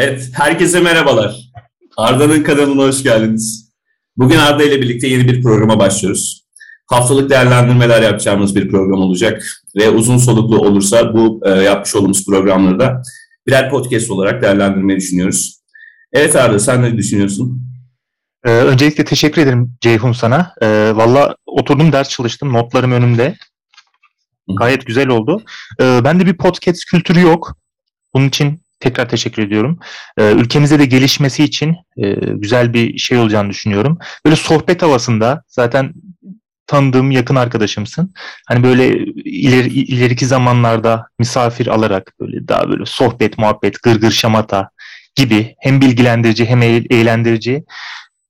Evet, herkese merhabalar. Arda'nın kanalına hoş geldiniz. Bugün Arda ile birlikte yeni bir programa başlıyoruz. Haftalık değerlendirmeler yapacağımız bir program olacak ve uzun soluklu olursa bu e, yapmış olduğumuz programları da birer podcast olarak değerlendirmeyi düşünüyoruz. Evet Arda, sen ne düşünüyorsun? Ee, öncelikle teşekkür ederim Ceyhun sana. Ee, Valla oturdum ders çalıştım, notlarım önümde. Gayet güzel oldu. Ee, bende bir podcast kültürü yok. Bunun için tekrar teşekkür ediyorum. Ee, ülkemizde de gelişmesi için e, güzel bir şey olacağını düşünüyorum. Böyle sohbet havasında zaten tanıdığım yakın arkadaşımsın. Hani böyle ileri, ileriki zamanlarda misafir alarak böyle daha böyle sohbet, muhabbet, gırgır şamata gibi hem bilgilendirici hem eğlendirici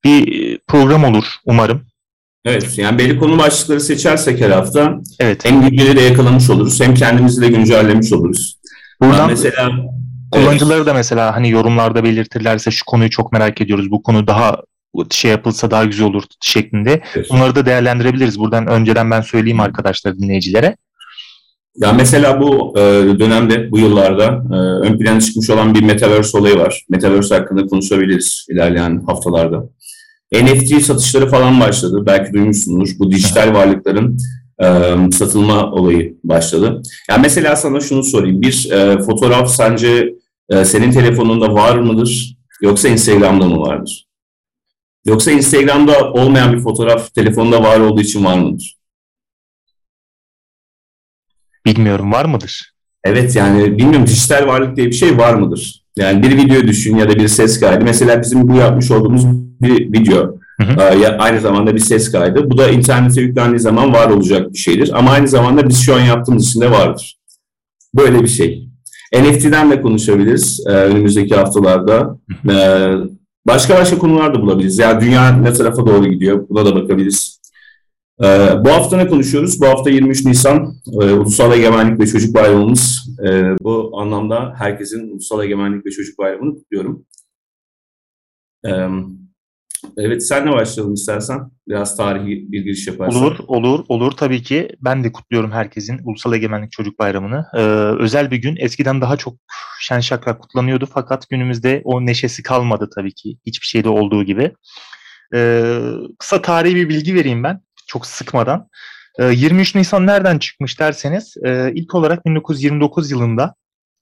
bir program olur umarım. Evet, yani belli konu başlıkları seçersek her hafta evet. hem günceli de yakalamış oluruz hem kendimizi de güncellemiş oluruz. Buradan ben mesela kullanıcıları da mesela hani yorumlarda belirtirlerse şu konuyu çok merak ediyoruz. Bu konu daha şey yapılsa daha güzel olur şeklinde. Evet. Bunları da değerlendirebiliriz. Buradan önceden ben söyleyeyim arkadaşlar dinleyicilere. Ya mesela bu e, dönemde, bu yıllarda e, ön plana çıkmış olan bir Metaverse olayı var. Metaverse hakkında konuşabiliriz ilerleyen haftalarda. NFT satışları falan başladı. Belki duymuşsunuz. Bu dijital varlıkların e, satılma olayı başladı. Yani mesela sana şunu sorayım. Bir e, fotoğraf sence e, senin telefonunda var mıdır? Yoksa Instagram'da mı vardır? Yoksa Instagram'da olmayan bir fotoğraf telefonda var olduğu için var mıdır? Bilmiyorum var mıdır? Evet yani bilmiyorum dijital varlık diye bir şey var mıdır? Yani bir video düşün ya da bir ses kaydı. Mesela bizim bu yapmış olduğumuz bir video. Hı hı. Aynı zamanda bir ses kaydı. Bu da internete yüklendiği zaman var olacak bir şeydir. Ama aynı zamanda biz şu an yaptığımız için de vardır. Böyle bir şey. NFT'den de konuşabiliriz e, önümüzdeki haftalarda. E, başka başka konular da bulabiliriz. Yani dünya ne tarafa doğru gidiyor buna da bakabiliriz. E, bu hafta ne konuşuyoruz? Bu hafta 23 Nisan e, Ulusal Egemenlik ve Çocuk Bayramımız. E, bu anlamda herkesin Ulusal Egemenlik ve Çocuk Bayramı'nı kutluyorum. Evet. Evet senle başlayalım istersen. Biraz tarihi bir giriş yaparsan. Olur, olur, olur tabii ki. Ben de kutluyorum herkesin Ulusal Egemenlik Çocuk Bayramı'nı. Ee, özel bir gün. Eskiden daha çok şen şakrak kutlanıyordu fakat günümüzde o neşesi kalmadı tabii ki. Hiçbir şeyde olduğu gibi. Ee, kısa tarihi bir bilgi vereyim ben. Çok sıkmadan. Ee, 23 Nisan nereden çıkmış derseniz e, ilk olarak 1929 yılında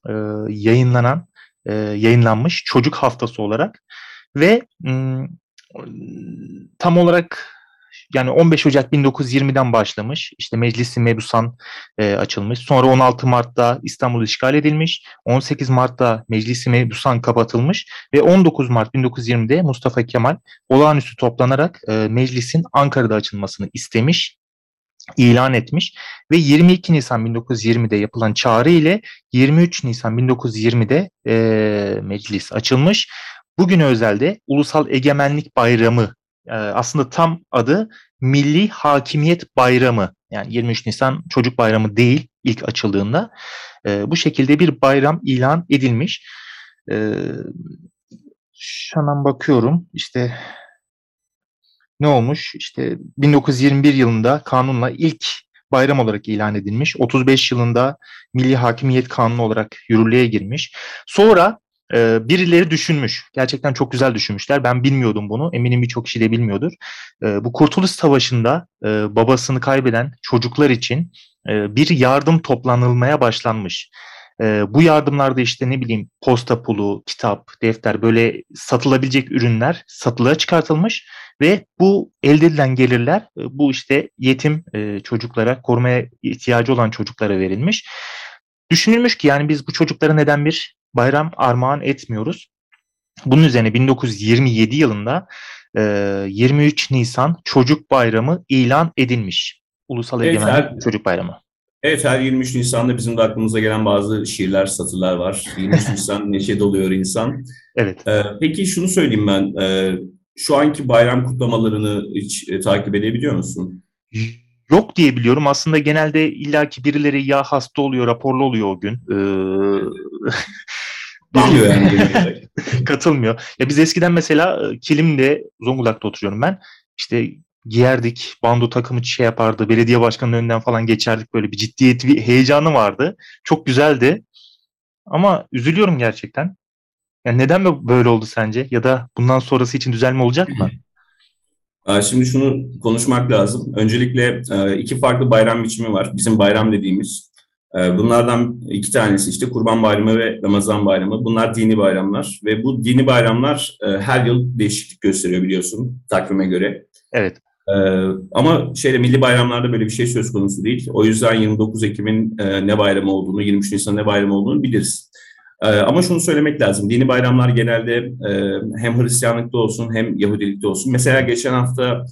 e, yayınlanan, e, yayınlanmış çocuk haftası olarak ve tam olarak yani 15 Ocak 1920'den başlamış. İşte Meclisi Mebusan e, açılmış. Sonra 16 Mart'ta İstanbul işgal edilmiş. 18 Mart'ta Meclisi Mebusan kapatılmış ve 19 Mart 1920'de Mustafa Kemal olağanüstü toplanarak e, meclisin Ankara'da açılmasını istemiş ilan etmiş ve 22 Nisan 1920'de yapılan çağrı ile 23 Nisan 1920'de e, meclis açılmış. Bugün özelde Ulusal Egemenlik Bayramı e, aslında tam adı Milli Hakimiyet Bayramı. Yani 23 Nisan Çocuk Bayramı değil ilk açıldığında. E, bu şekilde bir bayram ilan edilmiş. E, şu an bakıyorum işte ne olmuş? İşte 1921 yılında kanunla ilk bayram olarak ilan edilmiş. 35 yılında Milli Hakimiyet Kanunu olarak yürürlüğe girmiş. Sonra e, birileri düşünmüş. Gerçekten çok güzel düşünmüşler. Ben bilmiyordum bunu. Eminim birçok kişi de bilmiyordur. E, bu Kurtuluş Savaşı'nda e, babasını kaybeden çocuklar için e, bir yardım toplanılmaya başlanmış. E, bu yardımlarda işte ne bileyim posta pulu, kitap, defter böyle satılabilecek ürünler satılığa çıkartılmış ve bu elde edilen gelirler e, bu işte yetim e, çocuklara, korumaya ihtiyacı olan çocuklara verilmiş. Düşünülmüş ki yani biz bu çocuklara neden bir bayram armağan etmiyoruz. Bunun üzerine 1927 yılında 23 Nisan Çocuk Bayramı ilan edilmiş. Ulusal evet, Egemenlik her, Çocuk Bayramı. Evet her 23 Nisan'da bizim de aklımıza gelen bazı şiirler, satırlar var. 23 Nisan neşe doluyor insan. Evet. Ee, peki şunu söyleyeyim ben. Ee, şu anki bayram kutlamalarını hiç e, takip edebiliyor musun? Yok diye biliyorum. Aslında genelde illaki birileri ya hasta oluyor, raporlu oluyor o gün. Ee, Geliyor yani. Katılmıyor. Ya biz eskiden mesela e, Kilim'de Zonguldak'ta oturuyorum ben. İşte giyerdik, bando takımı şey yapardı, belediye başkanının önünden falan geçerdik böyle bir ciddiyet, bir heyecanı vardı. Çok güzeldi. Ama üzülüyorum gerçekten. Yani neden böyle oldu sence? Ya da bundan sonrası için düzelme olacak mı? Şimdi şunu konuşmak lazım. Öncelikle iki farklı bayram biçimi var. Bizim bayram dediğimiz. Bunlardan iki tanesi işte Kurban Bayramı ve Ramazan Bayramı. Bunlar dini bayramlar ve bu dini bayramlar her yıl değişiklik gösteriyor biliyorsun takvime göre. Evet. Ama şeyde milli bayramlarda böyle bir şey söz konusu değil. O yüzden 29 Ekim'in ne bayramı olduğunu, 23 Nisan ne bayramı olduğunu biliriz. Ama şunu söylemek lazım. Dini bayramlar genelde hem Hristiyanlıkta olsun hem Yahudilikte olsun. Mesela geçen hafta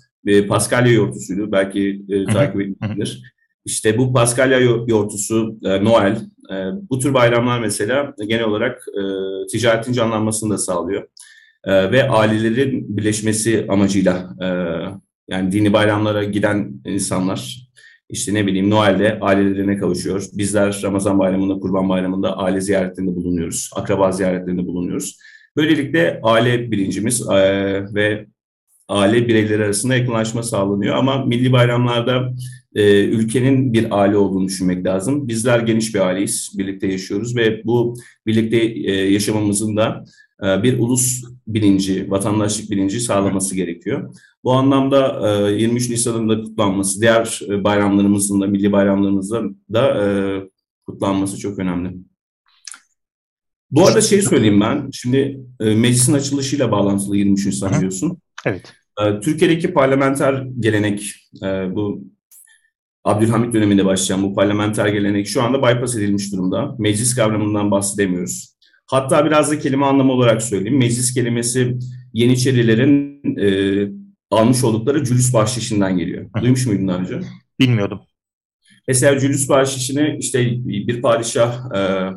Paskalya yortusuydu. Belki takip edilir. İşte bu Paskalya yortusu, Noel, bu tür bayramlar mesela genel olarak ticaretin canlanmasını da sağlıyor. Ve ailelerin birleşmesi amacıyla yani dini bayramlara giden insanlar işte ne bileyim Noel'de ailelerine kavuşuyor. Bizler Ramazan bayramında, Kurban bayramında aile ziyaretlerinde bulunuyoruz. Akraba ziyaretlerinde bulunuyoruz. Böylelikle aile bilincimiz ve aile bireyleri arasında yakınlaşma sağlanıyor. Ama milli bayramlarda ülkenin bir aile olduğunu düşünmek lazım. Bizler geniş bir aileyiz, birlikte yaşıyoruz ve bu birlikte yaşamamızın da bir ulus bilinci, vatandaşlık bilinci sağlaması gerekiyor. Bu anlamda 23 e, Nisan'ın da kutlanması, diğer e, bayramlarımızın da, milli bayramlarımızın da kutlanması çok önemli. Bu arada şey söyleyeyim ben, şimdi meclisin açılışıyla bağlantılı 23 Nisan biliyorsun. Evet. Türkiye'deki parlamenter gelenek, bu Abdülhamit döneminde başlayan bu parlamenter gelenek şu anda bypass edilmiş durumda. Meclis kavramından bahsedemiyoruz. Hatta biraz da kelime anlamı olarak söyleyeyim. Meclis kelimesi Yeniçerilerin e, almış oldukları cülüs bahşişinden geliyor. Duymuş muydun daha önce? Bilmiyordum. Mesela cülüs bahşişini işte bir padişah e,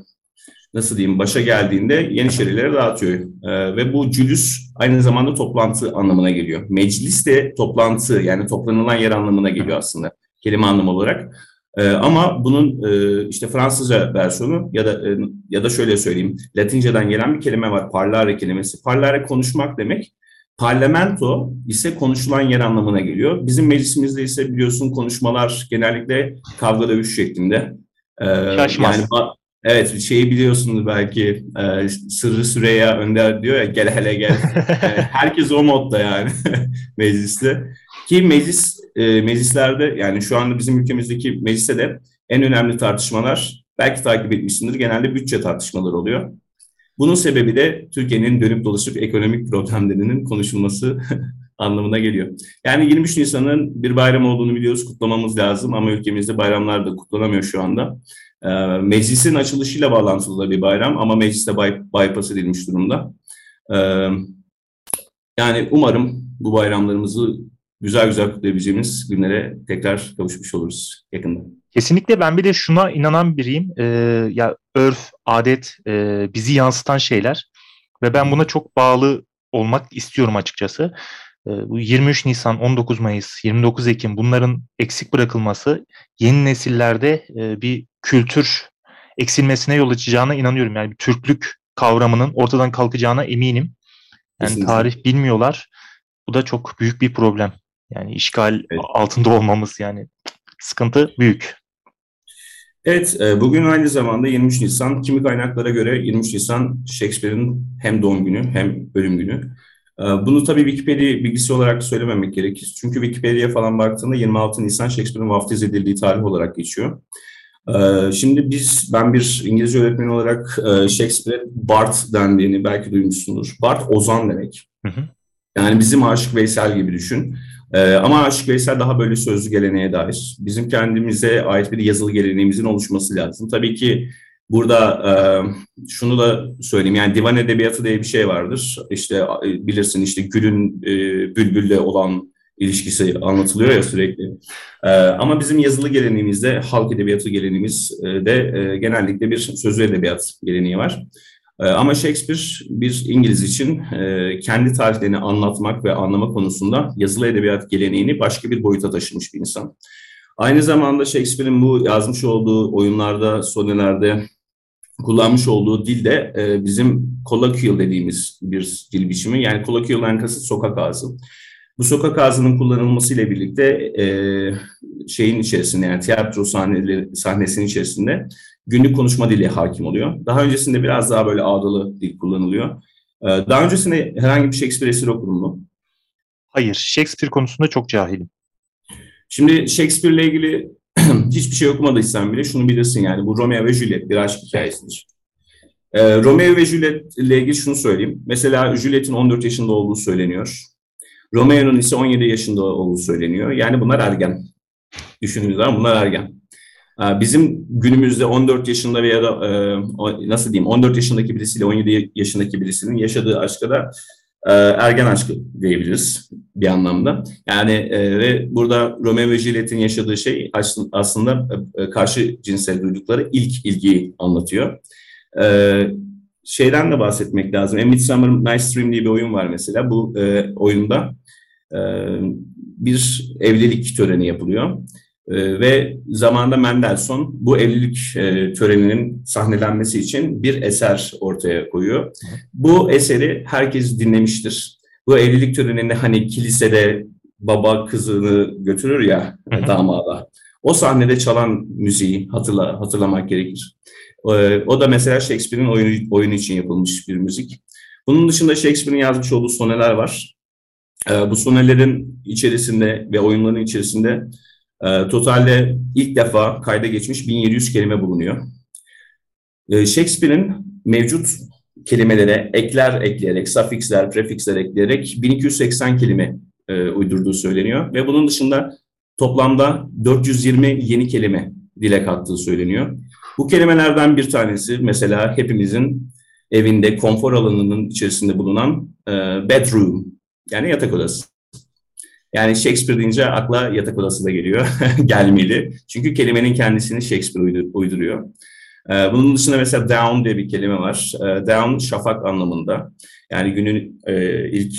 nasıl diyeyim başa geldiğinde Yeniçerilere dağıtıyor. E, ve bu cülüs aynı zamanda toplantı anlamına geliyor. Meclis de toplantı yani toplanılan yer anlamına geliyor aslında kelime anlamı olarak. E, ama bunun e, işte Fransızca versiyonu ya da e, ya da şöyle söyleyeyim, Latinceden gelen bir kelime var, parlare kelimesi. Parlare konuşmak demek. Parlamento ise konuşulan yer anlamına geliyor. Bizim meclisimizde ise biliyorsun konuşmalar genellikle kavga dövüş şeklinde. Ee, Şaşmaz. Yani Evet şeyi biliyorsunuz belki e, Sırrı Süreyya Önder diyor ya gel hele gel. e, herkes o modda yani mecliste. Ki meclis e, meclislerde yani şu anda bizim ülkemizdeki mecliste de en önemli tartışmalar belki takip etmişsindir genelde bütçe tartışmaları oluyor. Bunun sebebi de Türkiye'nin dönüp dolaşıp ekonomik problemlerinin konuşulması anlamına geliyor. Yani 23 Nisan'ın bir bayram olduğunu biliyoruz, kutlamamız lazım ama ülkemizde bayramlar da kutlanamıyor şu anda. E, meclisin açılışıyla bağlantılı da bir bayram ama mecliste bay, bypass edilmiş durumda. E, yani umarım bu bayramlarımızı güzel güzel kutlayabileceğimiz günlere tekrar kavuşmuş oluruz yakında. Kesinlikle ben bir de şuna inanan biriyim. Ee, ya örf, adet e, bizi yansıtan şeyler ve ben buna çok bağlı olmak istiyorum açıkçası. Ee, bu 23 Nisan, 19 Mayıs, 29 Ekim bunların eksik bırakılması yeni nesillerde e, bir kültür eksilmesine yol açacağına inanıyorum. Yani bir Türklük kavramının ortadan kalkacağına eminim. Yani Kesinlikle. tarih bilmiyorlar. Bu da çok büyük bir problem. Yani işgal evet. altında olmamız yani sıkıntı büyük. Evet, e, bugün aynı zamanda 23 Nisan. Kimi kaynaklara göre 23 Nisan Shakespeare'in hem doğum günü hem ölüm günü. E, bunu tabii Wikipedia bilgisi olarak söylememek gerekir. Çünkü Wikipedia'ya falan baktığında 26 Nisan Shakespeare'in vaftiz edildiği tarih olarak geçiyor. E, şimdi biz, ben bir İngilizce öğretmeni olarak Shakespeare Bart dendiğini belki duymuşsundur. Bart ozan demek. Hı hı. Yani bizim Aşık Veysel gibi düşün. Ee, ama Aşık Veysel daha böyle sözlü geleneğe dair. Bizim kendimize ait bir yazılı geleneğimizin oluşması lazım. Tabii ki burada e, şunu da söyleyeyim yani divan edebiyatı diye bir şey vardır. İşte e, bilirsin işte Gül'ün e, Bülbül'le olan ilişkisi anlatılıyor ya sürekli. E, ama bizim yazılı geleneğimizde halk edebiyatı geleneğimizde e, genellikle bir sözlü edebiyat geleneği var. Ee, ama Shakespeare bir İngiliz için e, kendi tarihlerini anlatmak ve anlama konusunda yazılı edebiyat geleneğini başka bir boyuta taşımış bir insan. Aynı zamanda Shakespeare'in bu yazmış olduğu oyunlarda, sonelerde kullanmış olduğu dil de e, bizim colloquial dediğimiz bir dil biçimi. Yani colloquial'dan kasıt sokak ağzı. Bu sokak ağzının kullanılmasıyla birlikte e, şeyin içerisinde yani tiyatro sahneleri, sahnesinin içerisinde günlük konuşma dili hakim oluyor. Daha öncesinde biraz daha böyle ağdalı dil kullanılıyor. Ee, daha öncesinde herhangi bir Shakespeare eseri okudun mu? Hayır, Shakespeare konusunda çok cahilim. Şimdi Shakespeare ile ilgili hiçbir şey okumadıysan bile şunu bilirsin yani bu Romeo ve Juliet bir aşk hikayesidir. Ee, Romeo ve Juliet ile ilgili şunu söyleyeyim. Mesela Juliet'in 14 yaşında olduğu söyleniyor. Romeo'nun ise 17 yaşında olduğu söyleniyor. Yani bunlar ergen. Düşündüğünüz zaman bunlar ergen. Ee, bizim günümüzde 14 yaşında veya da e, nasıl diyeyim 14 yaşındaki birisiyle 17 yaşındaki birisinin yaşadığı aşka da e, ergen aşkı diyebiliriz bir anlamda. Yani e, ve burada Romeo ve Juliet'in yaşadığı şey aslında karşı cinsel duydukları ilk ilgiyi anlatıyor. Şeyden de bahsetmek lazım. A Midsummer Night's Dream diye bir oyun var mesela. Bu oyunda bir evlilik töreni yapılıyor. Ee, ve zamanında Mendelssohn bu evlilik e, töreninin sahnelenmesi için bir eser ortaya koyuyor. Bu eseri herkes dinlemiştir. Bu evlilik töreninde hani kilisede baba kızını götürür ya damada. O sahnede çalan müziği hatırla, hatırlamak gerekir. Ee, o da mesela Shakespeare'in oyunu, oyunu için yapılmış bir müzik. Bunun dışında Shakespeare'in yazmış olduğu soneler var. Ee, bu sonelerin içerisinde ve oyunların içerisinde e, totalde ilk defa kayda geçmiş 1700 kelime bulunuyor. E, Shakespeare'in mevcut kelimelere ekler ekleyerek, sufiksler, prefiksler ekleyerek 1280 kelime e, uydurduğu söyleniyor. Ve bunun dışında toplamda 420 yeni kelime dile kattığı söyleniyor. Bu kelimelerden bir tanesi mesela hepimizin evinde konfor alanının içerisinde bulunan e, bedroom yani yatak odası. Yani Shakespeare deyince akla yatak odası da geliyor, gelmeli. Çünkü kelimenin kendisini Shakespeare uyduruyor. Ee, bunun dışında mesela down diye bir kelime var. Ee, down şafak anlamında. Yani günün e, ilk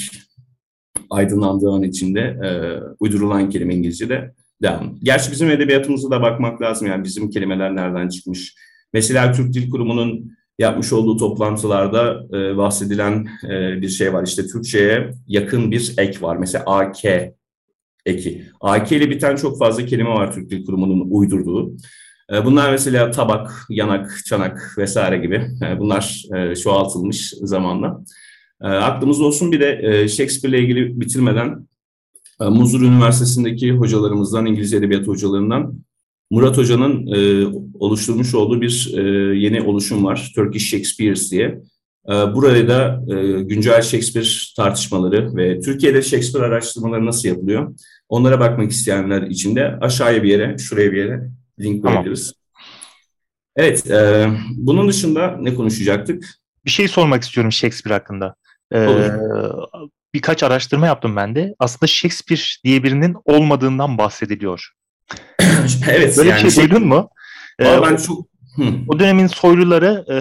aydınlandığı an içinde e, uydurulan kelime İngilizce'de down. Gerçi bizim edebiyatımıza da bakmak lazım. Yani bizim kelimeler nereden çıkmış? Mesela Türk Dil Kurumu'nun yapmış olduğu toplantılarda e, bahsedilen bir şey var. İşte Türkçe'ye yakın bir ek var. Mesela AK eki. AK ile biten çok fazla kelime var Türk Dil Kurumu'nun uydurduğu. E, bunlar mesela tabak, yanak, çanak vesaire gibi. E, bunlar e, çoğaltılmış zamanla. Aklımızda olsun bir de Shakespeare ile ilgili bitirmeden Muzur Üniversitesi'ndeki hocalarımızdan, İngilizce Edebiyat hocalarından Murat Hoca'nın oluşturmuş olduğu bir yeni oluşum var. Turkish Shakespeare's diye. Buraya da güncel Shakespeare tartışmaları ve Türkiye'de Shakespeare araştırmaları nasıl yapılıyor? Onlara bakmak isteyenler için de aşağıya bir yere, şuraya bir yere link koyabiliriz. Evet, e, bunun dışında ne konuşacaktık? Bir şey sormak istiyorum Shakespeare hakkında. Ee, birkaç araştırma yaptım ben de. Aslında Shakespeare diye birinin olmadığından bahsediliyor. evet. Böyle yani bir şey duydun mu? Ee, ben çok... O dönemin soyluları e,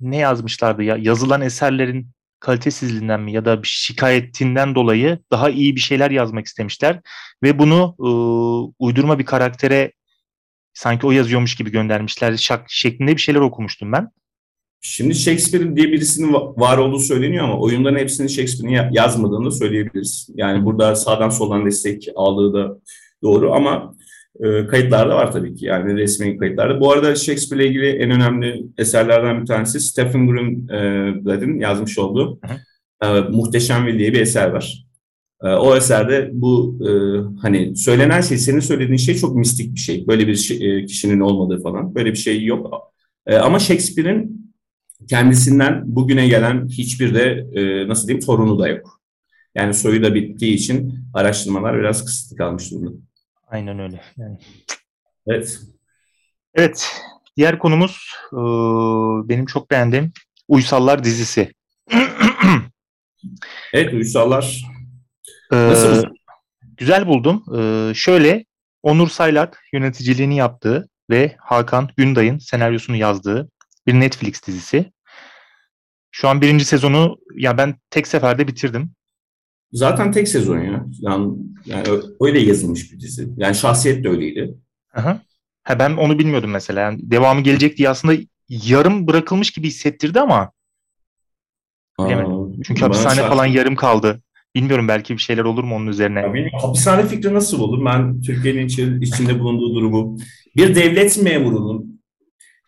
ne yazmışlardı ya? Yazılan eserlerin kalitesizliğinden mi ya da bir şikayetinden dolayı daha iyi bir şeyler yazmak istemişler ve bunu e, uydurma bir karaktere sanki o yazıyormuş gibi göndermişler şak, şeklinde bir şeyler okumuştum ben. Şimdi Shakespeare diye birisinin var olduğu söyleniyor ama oyunların hepsini Shakespeare'in yazmadığını söyleyebiliriz. Yani burada sağdan soldan destek aldığı da doğru ama e, kayıtlarda var tabii ki yani resmi kayıtlarda. Bu arada Shakespeare ile ilgili en önemli eserlerden bir tanesi Stephen Greenblatt'in yazmış olduğu e, Muhteşem Will diye bir eser var. E, o eserde bu e, hani söylenen şey, senin söylediğin şey çok mistik bir şey. Böyle bir şey, e, kişinin olmadığı falan. Böyle bir şey yok. E, ama Shakespeare'in kendisinden bugüne gelen hiçbir de e, nasıl diyeyim torunu da yok. Yani soyu da bittiği için araştırmalar biraz kısıtlı kalmış durumda. Aynen öyle. Yani. Evet. Evet. Diğer konumuz e, benim çok beğendiğim Uysallar dizisi. evet Uysallar. Ee, Nasıl? Güzel buldum. Ee, şöyle Onur Saylak yöneticiliğini yaptığı ve Hakan Günday'ın senaryosunu yazdığı bir Netflix dizisi. Şu an birinci sezonu ya ben tek seferde bitirdim. Zaten tek sezon ya. Yani, yani öyle yazılmış bir dizi. Yani şahsiyet de öyleydi. Aha. Ha, ben onu bilmiyordum mesela. Yani devamı gelecek diye aslında yarım bırakılmış gibi hissettirdi ama bilemedim. Çünkü hapishane şahsi... falan yarım kaldı. Bilmiyorum belki bir şeyler olur mu onun üzerine. Ya hapishane fikri nasıl olur? Ben Türkiye'nin içinde bulunduğu durumu bir devlet memurunun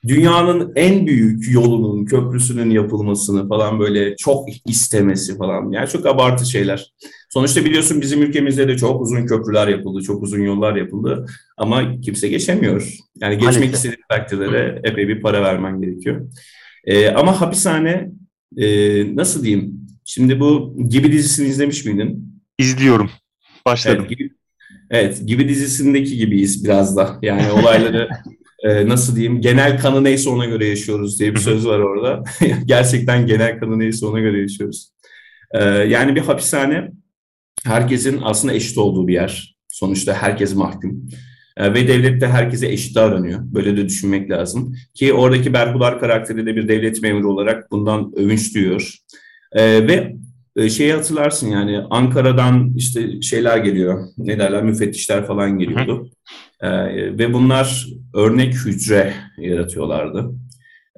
dünyanın en büyük yolunun, köprüsünün yapılmasını falan böyle çok istemesi falan. Yani çok abartı şeyler. Sonuçta biliyorsun bizim ülkemizde de çok uzun köprüler yapıldı, çok uzun yollar yapıldı ama kimse geçemiyor. Yani geçmek Maalesef. istediğin takdirde epey bir para vermen gerekiyor. Ee, ama hapishane e, nasıl diyeyim? Şimdi bu Gibi dizisini izlemiş miydin? İzliyorum. Başladım. Evet, Gibi, evet, Gibi dizisindeki gibiyiz biraz da. Yani olayları e, nasıl diyeyim genel kanı neyse ona göre yaşıyoruz diye bir söz var orada. Gerçekten genel kanı neyse ona göre yaşıyoruz. E, yani bir hapishane herkesin aslında eşit olduğu bir yer. Sonuçta herkes mahkum. E, ve devlet de herkese eşit davranıyor. Böyle de düşünmek lazım. Ki oradaki Berhudar karakteri de bir devlet memuru olarak bundan övünç duyuyor. E, ve şeyi hatırlarsın yani Ankara'dan işte şeyler geliyor. Ne derler müfettişler falan geliyordu. E, ve bunlar örnek hücre yaratıyorlardı.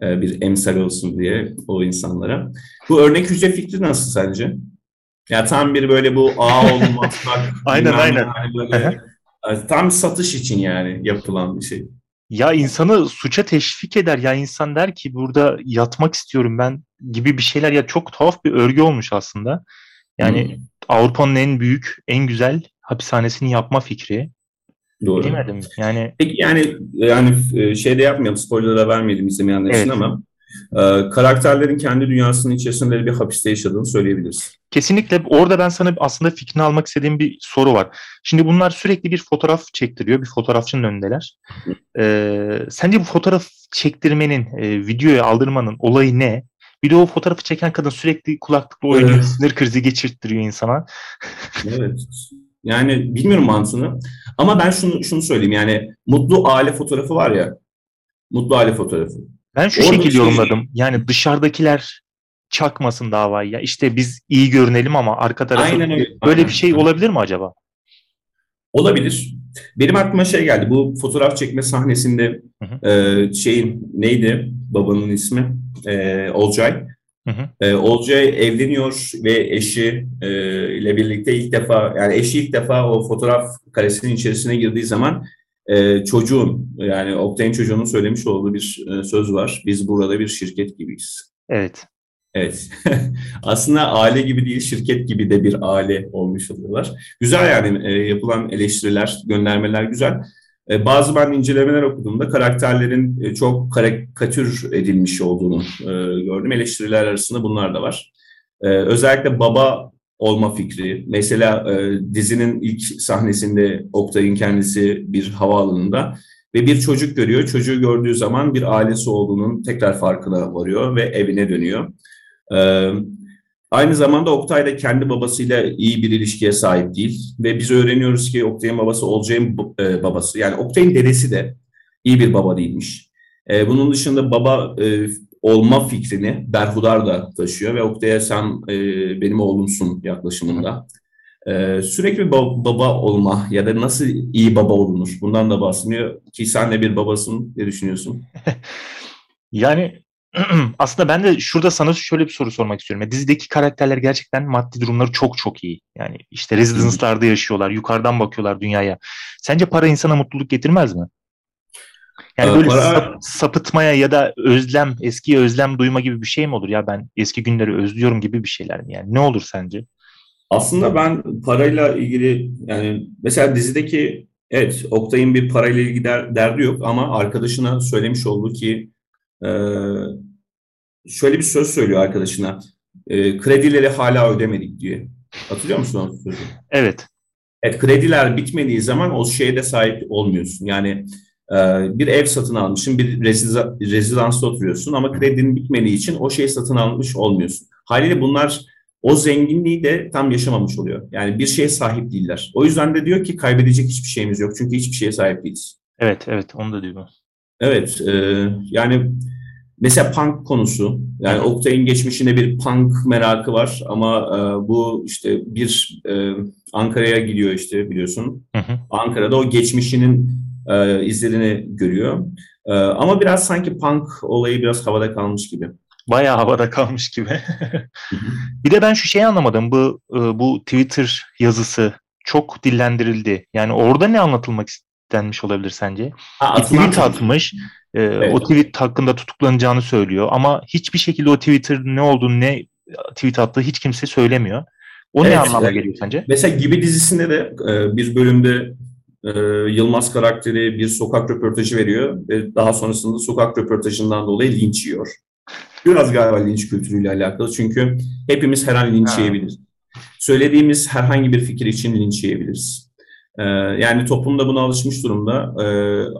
E, bir emsal olsun diye o insanlara. Bu örnek hücre fikri nasıl sence? Ya tam bir böyle bu ağ olmazsak. aynen aynen. Yani böyle, tam satış için yani yapılan bir şey. Ya insanı suça teşvik eder. Ya insan der ki burada yatmak istiyorum ben gibi bir şeyler. Ya çok tuhaf bir örgü olmuş aslında. Yani hmm. Avrupa'nın en büyük, en güzel hapishanesini yapma fikri. Doğru. Bilemedim. Yani Peki yani yani e, şeyde yapmayalım, spoiler da vermeyelim izlemeyenler evet. için ama e, karakterlerin kendi dünyasının içerisinde bir hapiste yaşadığını söyleyebiliriz. Kesinlikle orada ben sana aslında fikrini almak istediğim bir soru var. Şimdi bunlar sürekli bir fotoğraf çektiriyor. Bir fotoğrafçının önündeler. Ee, sence bu fotoğraf çektirmenin, e, videoya aldırmanın olayı ne? Bir de o fotoğrafı çeken kadın sürekli kulaklıkla oynuyor. Evet. Sinir krizi geçirttiriyor insana. evet. Yani bilmiyorum mantığını. Ama ben şunu şunu söyleyeyim. Yani mutlu aile fotoğrafı var ya. Mutlu aile fotoğrafı. Ben şu şekilde şey... yorumladım. Yani dışarıdakiler çakmasın davayı ya. İşte biz iyi görünelim ama arka tarafı Aynen öyle. böyle Aynen. bir şey olabilir mi acaba? Olabilir. Benim aklıma şey geldi. Bu fotoğraf çekme sahnesinde E, şeyin neydi babanın ismi? E, Olcay. Hı hı. E, Olcay evleniyor ve eşi e, ile birlikte ilk defa yani eşi ilk defa o fotoğraf karesinin içerisine girdiği zaman e, çocuğun yani Oktay'ın çocuğunun söylemiş olduğu bir e, söz var. Biz burada bir şirket gibiyiz. Evet. Evet. Aslında aile gibi değil, şirket gibi de bir aile olmuş oluyorlar. Güzel yani e, yapılan eleştiriler, göndermeler güzel. E, bazı ben incelemeler okuduğumda karakterlerin e, çok karikatür edilmiş olduğunu e, gördüm. Eleştiriler arasında bunlar da var. E, özellikle baba olma fikri. Mesela e, dizinin ilk sahnesinde Oktay'ın kendisi bir havaalanında ve bir çocuk görüyor. Çocuğu gördüğü zaman bir ailesi olduğunun tekrar farkına varıyor ve evine dönüyor. Ee, aynı zamanda Oktay da kendi babasıyla iyi bir ilişkiye sahip değil ve biz öğreniyoruz ki Oktay'ın babası Olcay'ın e, babası yani Oktay'ın dedesi de iyi bir baba değilmiş. E, bunun dışında baba e, olma fikrini Berhudar da taşıyor ve Oktay'a sen benim oğlumsun yaklaşımında. Sürekli baba olma ya da nasıl iyi baba olunur bundan da bahsediyor ki sen de bir babasın ne düşünüyorsun? yani aslında ben de şurada sana şöyle bir soru sormak istiyorum. Ya, dizideki karakterler gerçekten maddi durumları çok çok iyi. Yani işte residence'larda yaşıyorlar, yukarıdan bakıyorlar dünyaya. Sence para insana mutluluk getirmez mi? Yani ee, böyle para... sap, sapıtmaya ya da özlem, eski özlem duyma gibi bir şey mi olur? Ya ben eski günleri özlüyorum gibi bir şeyler mi? Yani ne olur sence? Aslında ben parayla ilgili yani mesela dizideki evet Oktay'ın bir parayla ilgili der, derdi yok ama arkadaşına söylemiş oldu ki e, şöyle bir söz söylüyor arkadaşına. E, kredileri hala ödemedik diye. Hatırlıyor musun o sözü? Evet. Evet krediler bitmediği zaman o şeye de sahip olmuyorsun. Yani e, bir ev satın almışsın, bir rezidansta oturuyorsun ama kredinin bitmediği için o şeyi satın almış olmuyorsun. Haliyle bunlar o zenginliği de tam yaşamamış oluyor. Yani bir şeye sahip değiller. O yüzden de diyor ki kaybedecek hiçbir şeyimiz yok. Çünkü hiçbir şeye sahip değiliz. Evet, evet onu da diyor. Evet, e, yani mesela punk konusu, yani Oktay'ın geçmişinde bir punk merakı var ama e, bu işte bir e, Ankara'ya gidiyor işte biliyorsun. Hı hı. Ankara'da o geçmişinin e, izlerini görüyor. E, ama biraz sanki punk olayı biraz havada kalmış gibi. Bayağı havada kalmış gibi. bir de ben şu şeyi anlamadım. Bu e, bu Twitter yazısı çok dillendirildi. Yani orada ne anlatılmak istenmiş olabilir sence? Ha, tweet atmış. E, evet. O tweet hakkında tutuklanacağını söylüyor ama hiçbir şekilde o Twitter'ın ne olduğunu ne tweet attığı hiç kimse söylemiyor. O evet, ne anlama geliyor sence? Mesela Gibi dizisinde de e, bir bölümde e, Yılmaz karakteri bir sokak röportajı veriyor ve daha sonrasında sokak röportajından dolayı linç yiyor. Biraz galiba linç kültürüyle alakalı çünkü hepimiz her an linç yiyebiliriz. Söylediğimiz herhangi bir fikir için linç yiyebiliriz. Ee, yani toplumda buna alışmış durumda ee,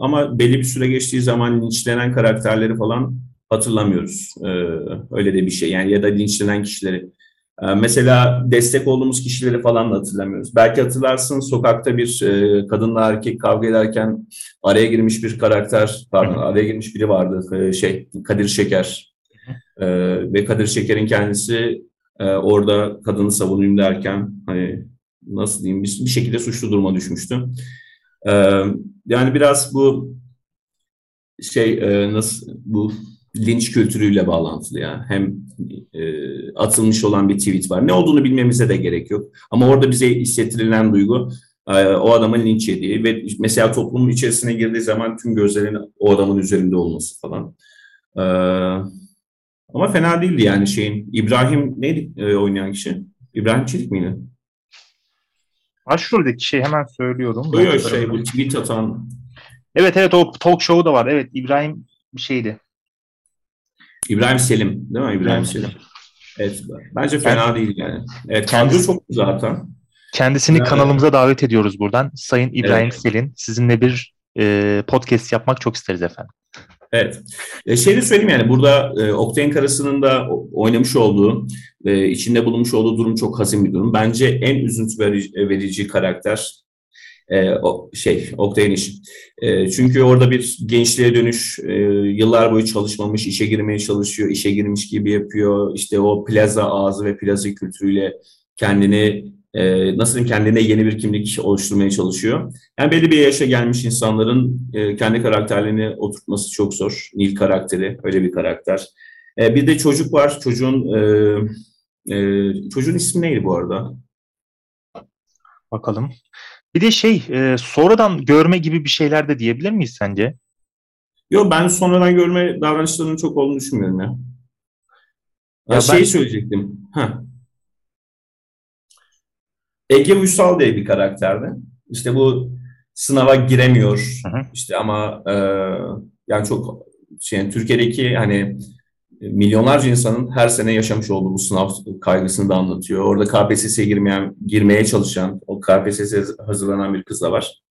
ama belli bir süre geçtiği zaman linçlenen karakterleri falan hatırlamıyoruz. Ee, öyle de bir şey yani ya da linçlenen kişileri. Ee, mesela destek olduğumuz kişileri falan da hatırlamıyoruz. Belki hatırlarsın sokakta bir e, kadınla erkek kavga ederken araya girmiş bir karakter, pardon araya girmiş biri vardı e, şey Kadir Şeker. Ve Kadir Şeker'in kendisi e, orada kadını savunayım derken hani nasıl diyeyim bir, bir şekilde suçlu duruma düşmüştü. E, yani biraz bu şey e, nasıl bu linç kültürüyle bağlantılı ya. Hem e, atılmış olan bir tweet var. Ne olduğunu bilmemize de gerek yok. Ama orada bize hissettirilen duygu e, o adamın linç yediği ve mesela toplumun içerisine girdiği zaman tüm gözlerin o adamın üzerinde olması falan. E, ama fena değildi yani şeyin. İbrahim neydi e, oynayan kişi? İbrahim Çelik miydi? Başroldeki şey hemen söylüyorum. Yok şey bu tweet atan. Evet evet o talk show'u da var. Evet İbrahim bir şeydi. İbrahim Selim değil mi? İbrahim Selim. Evet. Bence fena değil yani. Evet. Kendisi, çok zaten. Kendisini yani, kanalımıza davet ediyoruz buradan. Sayın İbrahim evet. Selin. Sizinle bir e, podcast yapmak çok isteriz efendim. Evet. E, şeyi söyleyeyim yani burada e, Oktay'ın karısının da oynamış olduğu ve içinde bulunmuş olduğu durum çok hazin bir durum. Bence en üzüntü verici, verici karakter e, o, şey Oktay'ın işi. E, çünkü orada bir gençliğe dönüş, e, yıllar boyu çalışmamış, işe girmeye çalışıyor, işe girmiş gibi yapıyor. İşte o plaza ağzı ve plaza kültürüyle kendini e, nasıl diyeyim kendine yeni bir kimlik oluşturmaya çalışıyor. Yani belli bir yaşa gelmiş insanların e, kendi karakterlerini oturtması çok zor. Nil karakteri öyle bir karakter. E, bir de çocuk var. Çocuğun e, e, çocuğun ismi neydi bu arada? Bakalım. Bir de şey e, sonradan görme gibi bir şeyler de diyebilir miyiz sence? Yok ben sonradan görme davranışlarının çok olduğunu düşünmüyorum ya. Ya, ya şey ben... söyleyecektim. Ha. Ege Uysal diye bir karakterdi. İşte bu sınava giremiyor. Hı hı. İşte ama e, yani çok şey Türkiye'deki hani milyonlarca insanın her sene yaşamış olduğu bu sınav kaygısını da anlatıyor. Orada KPSS'ye girmeyen, girmeye çalışan, o KPSS'ye hazırlanan bir kız da var.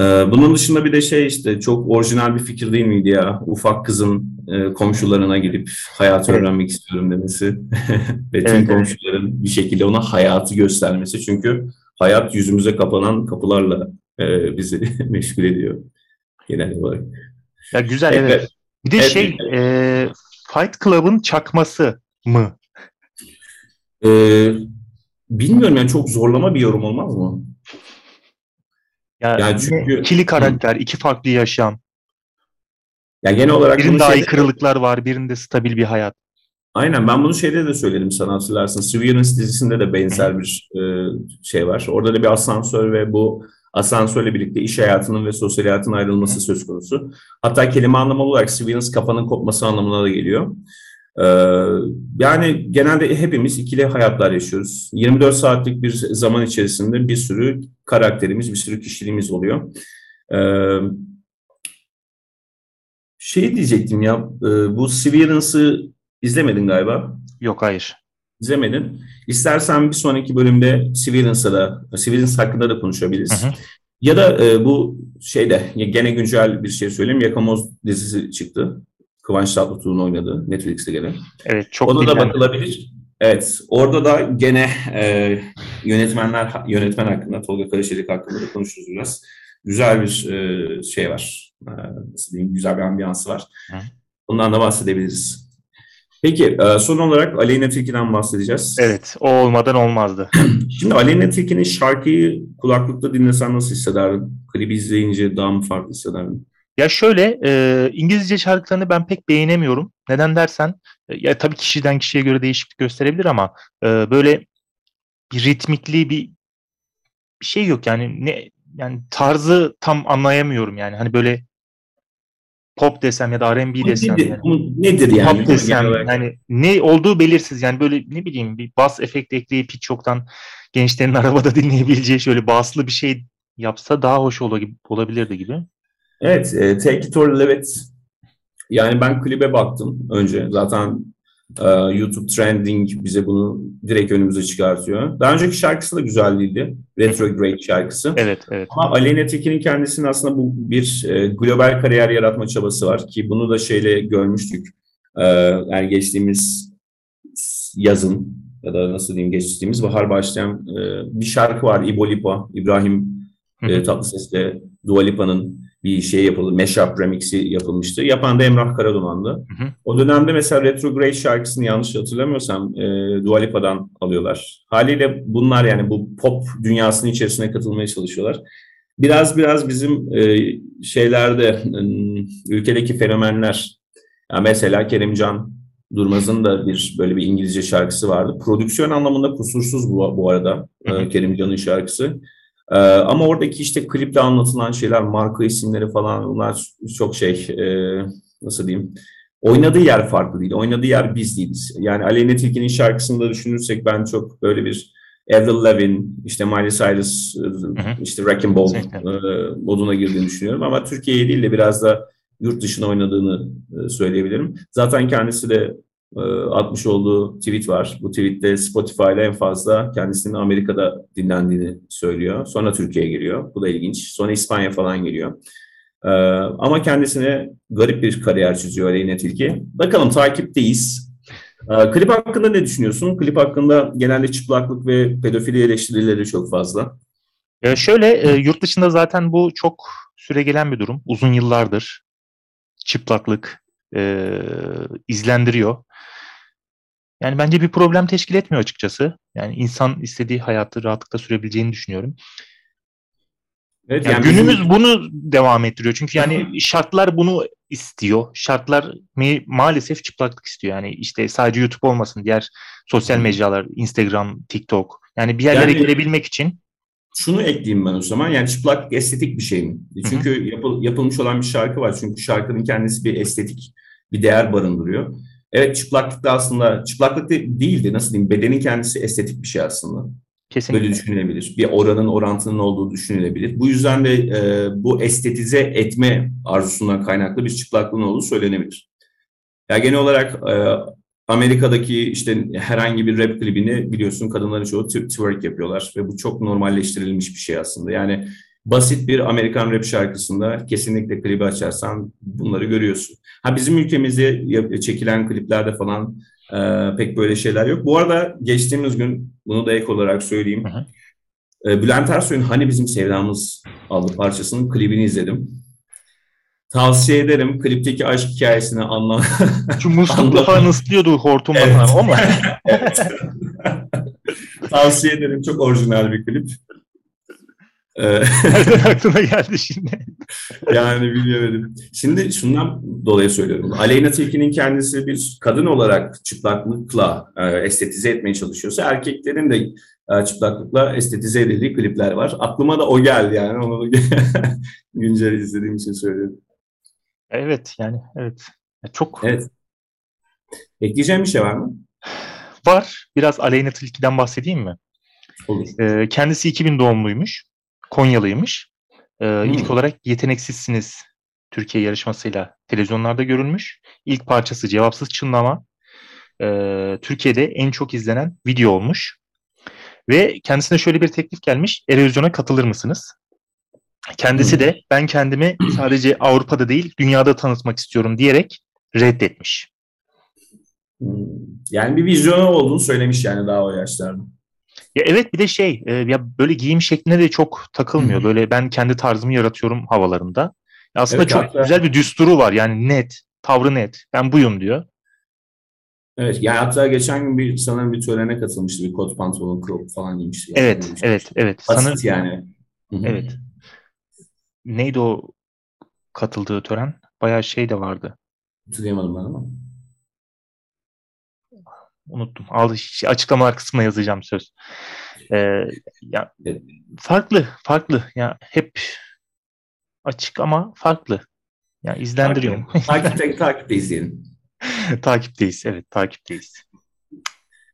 Ee, bunun dışında bir de şey işte çok orijinal bir fikir değil miydi ya? Ufak kızın e, komşularına gidip hayatı evet. öğrenmek istiyorum demesi ve tüm evet, komşuların bir şekilde ona hayatı göstermesi. Çünkü hayat yüzümüze kapanan kapılarla e, bizi meşgul ediyor genel olarak. Ya güzel evet. evet. Bir de evet. şey e, Fight Club'ın çakması mı? Ee, bilmiyorum yani çok zorlama bir yorum olmaz mı? Ya, yani çünkü ikili karakter, iki farklı yaşam. Ya genel olarak birinde aykırılıklar var, birinde stabil bir hayat. Aynen ben bunu şeyde de söyledim sana hatırlarsın. Severance dizisinde de benzer bir e, şey var. Orada da bir asansör ve bu asansörle birlikte iş hayatının ve sosyal hayatın ayrılması söz konusu. Hatta kelime anlamı olarak Severance kafanın kopması anlamına da geliyor. Ee, yani genelde hepimiz ikili hayatlar yaşıyoruz. 24 saatlik bir zaman içerisinde bir sürü karakterimiz, bir sürü kişiliğimiz oluyor. Ee, şey diyecektim ya, e, bu Severance'ı izlemedin galiba. Yok, hayır. İzlemedin. İstersen bir sonraki bölümde Severance'a da, Severance hakkında da konuşabiliriz. Hı hı. Ya da e, bu şeyde, gene güncel bir şey söyleyeyim, Yakamoz dizisi çıktı. Kıvanç Tatlıtuğ'un oynadığı Netflix'te gelen. Evet çok Ona da bakılabilir. Evet. Orada da gene e, yönetmenler yönetmen hakkında Tolga Karaşelik hakkında da konuşuruz biraz. Güzel bir e, şey var. E, nasıl diyeyim? Güzel bir ambiyansı var. Hı. Bundan da bahsedebiliriz. Peki e, son olarak Aleyna Tilki'den bahsedeceğiz. Evet, o olmadan olmazdı. Şimdi Aleyna Tilki'nin şarkıyı kulaklıkta dinlesen nasıl hissederdin? Klibi izleyince daha mı farklı hissederdin? Ya şöyle e, İngilizce şarkılarını ben pek beğenemiyorum. Neden dersen e, ya tabii kişiden kişiye göre değişiklik gösterebilir ama e, böyle bir ritmikli bir, bir şey yok yani ne yani tarzı tam anlayamıyorum yani hani böyle pop desem ya da R&B desem. nedir, yani. nedir yani? Pop desem yani ne olduğu belirsiz yani böyle ne bileyim bir bas efekt ekleyip hiç çoktan gençlerin arabada dinleyebileceği şöyle baslı bir şey yapsa daha hoş ola- olabilirdi gibi. Evet, e, Take It or Leave It. Yani ben klibe baktım önce. Zaten e, YouTube Trending bize bunu direkt önümüze çıkartıyor. Daha önceki şarkısı da güzel değildi. Retrograde şarkısı. Evet evet. Ama Aleyna Tilki'nin kendisinin aslında bu bir e, global kariyer yaratma çabası var ki bunu da şeyle görmüştük. E, yani geçtiğimiz yazın ya da nasıl diyeyim geçtiğimiz bahar başlayan e, bir şarkı var İbo Lipa, İbrahim e, Tatlıses'le Dua Lipa'nın bir şey yapıldı, mashup remix'i yapılmıştı. Yapan da Emrah Karaduman'dı. Hı hı. O dönemde mesela Retrograde şarkısını yanlış hatırlamıyorsam e, Dua Lipa'dan alıyorlar. Haliyle bunlar yani bu pop dünyasının içerisine katılmaya çalışıyorlar. Biraz biraz bizim e, şeylerde ım, ülkedeki fenomenler ya mesela Kerimcan Durmaz'ın da bir böyle bir İngilizce şarkısı vardı. Prodüksiyon anlamında kusursuz bu, bu arada Hı hı. e, Kerimcan'ın şarkısı. E, ama oradaki işte klipte anlatılan şeyler, marka isimleri falan bunlar çok şey e, nasıl diyeyim oynadığı yer farklı değil. Oynadığı yer biz değiliz. Yani Aleyna Tilki'nin şarkısını da düşünürsek ben çok böyle bir Avril Lavigne, işte Miley Cyrus, hı. işte Wrecking Ball e, moduna girdiğini düşünüyorum. Ama Türkiye'ye değil de biraz da yurt dışına oynadığını e, söyleyebilirim. Zaten kendisi de atmış olduğu tweet var. Bu tweette Spotify'la en fazla kendisinin Amerika'da dinlendiğini söylüyor. Sonra Türkiye'ye geliyor. Bu da ilginç. Sonra İspanya falan geliyor. E, ama kendisine garip bir kariyer çiziyor Aleyna Tilki. Bakalım takipteyiz. E, klip hakkında ne düşünüyorsun? Klip hakkında genelde çıplaklık ve pedofili eleştirileri çok fazla. E, şöyle e, yurt dışında zaten bu çok süre gelen bir durum. Uzun yıllardır çıplaklık e, izlendiriyor. Yani bence bir problem teşkil etmiyor açıkçası. Yani insan istediği hayatı rahatlıkla sürebileceğini düşünüyorum. Evet, Yani yani bizim- günümüz bunu devam ettiriyor. Çünkü yani şartlar bunu istiyor. Şartlar maalesef çıplaklık istiyor. Yani işte sadece YouTube olmasın, diğer sosyal mecralar, Instagram, TikTok. Yani bir yerlere Yani- gelebilmek için Şunu ekleyeyim ben o zaman. Yani çıplaklık estetik bir şey mi? Çünkü yapıl- yapılmış olan bir şarkı var. Çünkü şarkının kendisi bir estetik bir değer barındırıyor. Evet çıplaklık da aslında çıplaklık de değildi nasıl diyeyim bedenin kendisi estetik bir şey aslında. kesinlikle. Böyle düşünülebilir. Bir oranın orantının olduğu düşünülebilir. Bu yüzden de e, bu estetize etme arzusundan kaynaklı bir çıplaklığın olduğu söylenebilir. Ya genel olarak e, Amerika'daki işte herhangi bir rap klibini biliyorsun kadınların çoğu tw- twerk yapıyorlar ve bu çok normalleştirilmiş bir şey aslında. Yani basit bir Amerikan rap şarkısında kesinlikle klibi açarsan bunları görüyorsun. Ha bizim ülkemizde çekilen kliplerde falan e, pek böyle şeyler yok. Bu arada geçtiğimiz gün bunu da ek olarak söyleyeyim. Hı hı. E, Bülent Ersoy'un Hani Bizim Sevdamız adlı parçasının klibini izledim. Tavsiye ederim. Klipteki aşk hikayesini anla. Şu Anladım. falan ıslıyordu hortumla Evet. falan ama Evet. Tavsiye ederim. Çok orijinal bir klip. E, nereden aklına geldi şimdi? yani bilmiyorum. Şimdi şundan dolayı söylüyorum. Aleyna Tilki'nin kendisi bir kadın olarak çıplaklıkla e, estetize etmeye çalışıyorsa erkeklerin de e, çıplaklıkla estetize edildiği klipler var. Aklıma da o geldi yani. Onu güncel izlediğim için söylüyorum. Evet yani evet. Çok Evet. Ekleyeceğim bir şey var mı? var. Biraz Aleyna Tilki'den bahsedeyim mi? Olur. Ee, kendisi 2000 doğumluymuş. Konyalıymış. Ee, Hmm. İlk olarak Yeteneksizsiniz Türkiye yarışmasıyla televizyonlarda görülmüş. İlk parçası Cevapsız Çınlama. Ee, Türkiye'de en çok izlenen video olmuş. Ve kendisine şöyle bir teklif gelmiş. Erozyona katılır mısınız? Kendisi Hmm. de ben kendimi sadece Avrupa'da değil dünyada tanıtmak istiyorum diyerek reddetmiş. Hmm. Yani bir vizyonu olduğunu söylemiş yani daha o yaşlarda. Ya evet bir de şey e, ya böyle giyim şekline de çok takılmıyor. Hı. Böyle ben kendi tarzımı yaratıyorum havalarında. Aslında Evet, çok hatta- güzel bir düsturu var yani net, tavrı net. Ben buyum diyor. Evet yani hatta geçen gün bir sanırım bir törene katılmıştı. Bir kot pantolon crop falan giymişti. Evet, evet, evet. Basit Sanır, yani. Hı hı. evet. Neydi o katıldığı tören? Bayağı şey de vardı. Hatırlayamadım ben ama. Unuttum. Al açıklamalar kısmına yazacağım söz. Ee, ya farklı, farklı. Ya hep açık ama farklı. Yani izlendiriyorum. Takipte, takipte izleyelim. Takipteyiz. Evet, takipteyiz.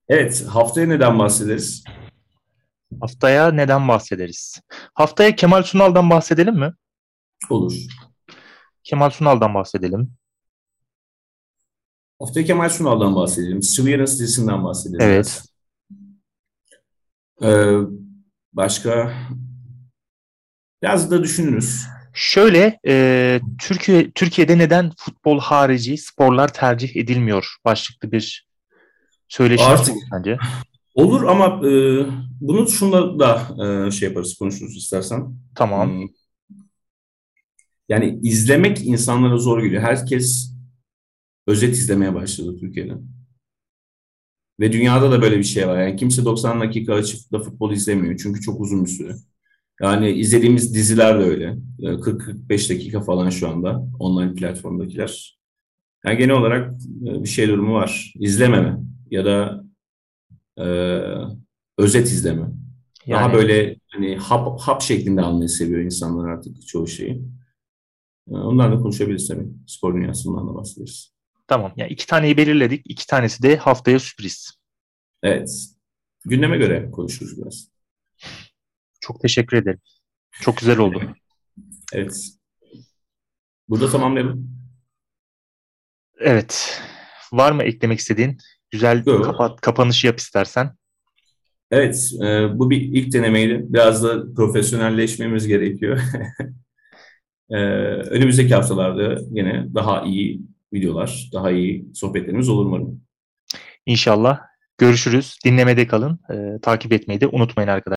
Evet, haftaya neden bahsederiz? Haftaya neden bahsederiz? Haftaya Kemal Sunal'dan bahsedelim mi? Olur. Kemal Sunal'dan bahsedelim. Haftaya Kemal Sunal'dan bahsedelim. Severance dizisinden bahsedelim. Evet. Ee, başka biraz da düşünürüz. Şöyle, e, Türkiye Türkiye'de neden futbol harici sporlar tercih edilmiyor? Başlıklı bir söyleşi Artık- bence. Olur ama e, bunu şunda da e, şey yaparız, konuşuruz istersen. Tamam. Hmm. Yani izlemek insanlara zor geliyor. Herkes özet izlemeye başladı Türkiye'de. Ve dünyada da böyle bir şey var. Yani kimse 90 dakika açıp da futbol izlemiyor. Çünkü çok uzun bir süre. Yani izlediğimiz diziler de öyle. Ee, 40-45 dakika falan şu anda online platformdakiler. Yani genel olarak e, bir şey durumu var. İzlememe ya da e, özet izleme. Daha Yani böyle hani hap, hap şeklinde almayı seviyor insanlar artık çoğu şeyi. Ee, Ondan da konuşabiliriz tabii. Spor dünyasından da bahsederiz. Tamam. Yani iki taneyi belirledik. İki tanesi de haftaya sürpriz. Evet. Gündeme göre konuşuruz biraz. Çok teşekkür ederim. Çok güzel oldu. Evet. Burada tamamlayalım. Evet. Var mı eklemek istediğin? Güzel Yok. kapat, kapanışı yap istersen. Evet. e, bu bir ilk denemeydi. Biraz da profesyonelleşmemiz gerekiyor. E, önümüzdeki haftalarda yine daha iyi videolar, daha iyi sohbetlerimiz olur umarım. İnşallah. Görüşürüz. Dinlemede kalın. Ee, takip etmeyi de unutmayın arkadaşlar.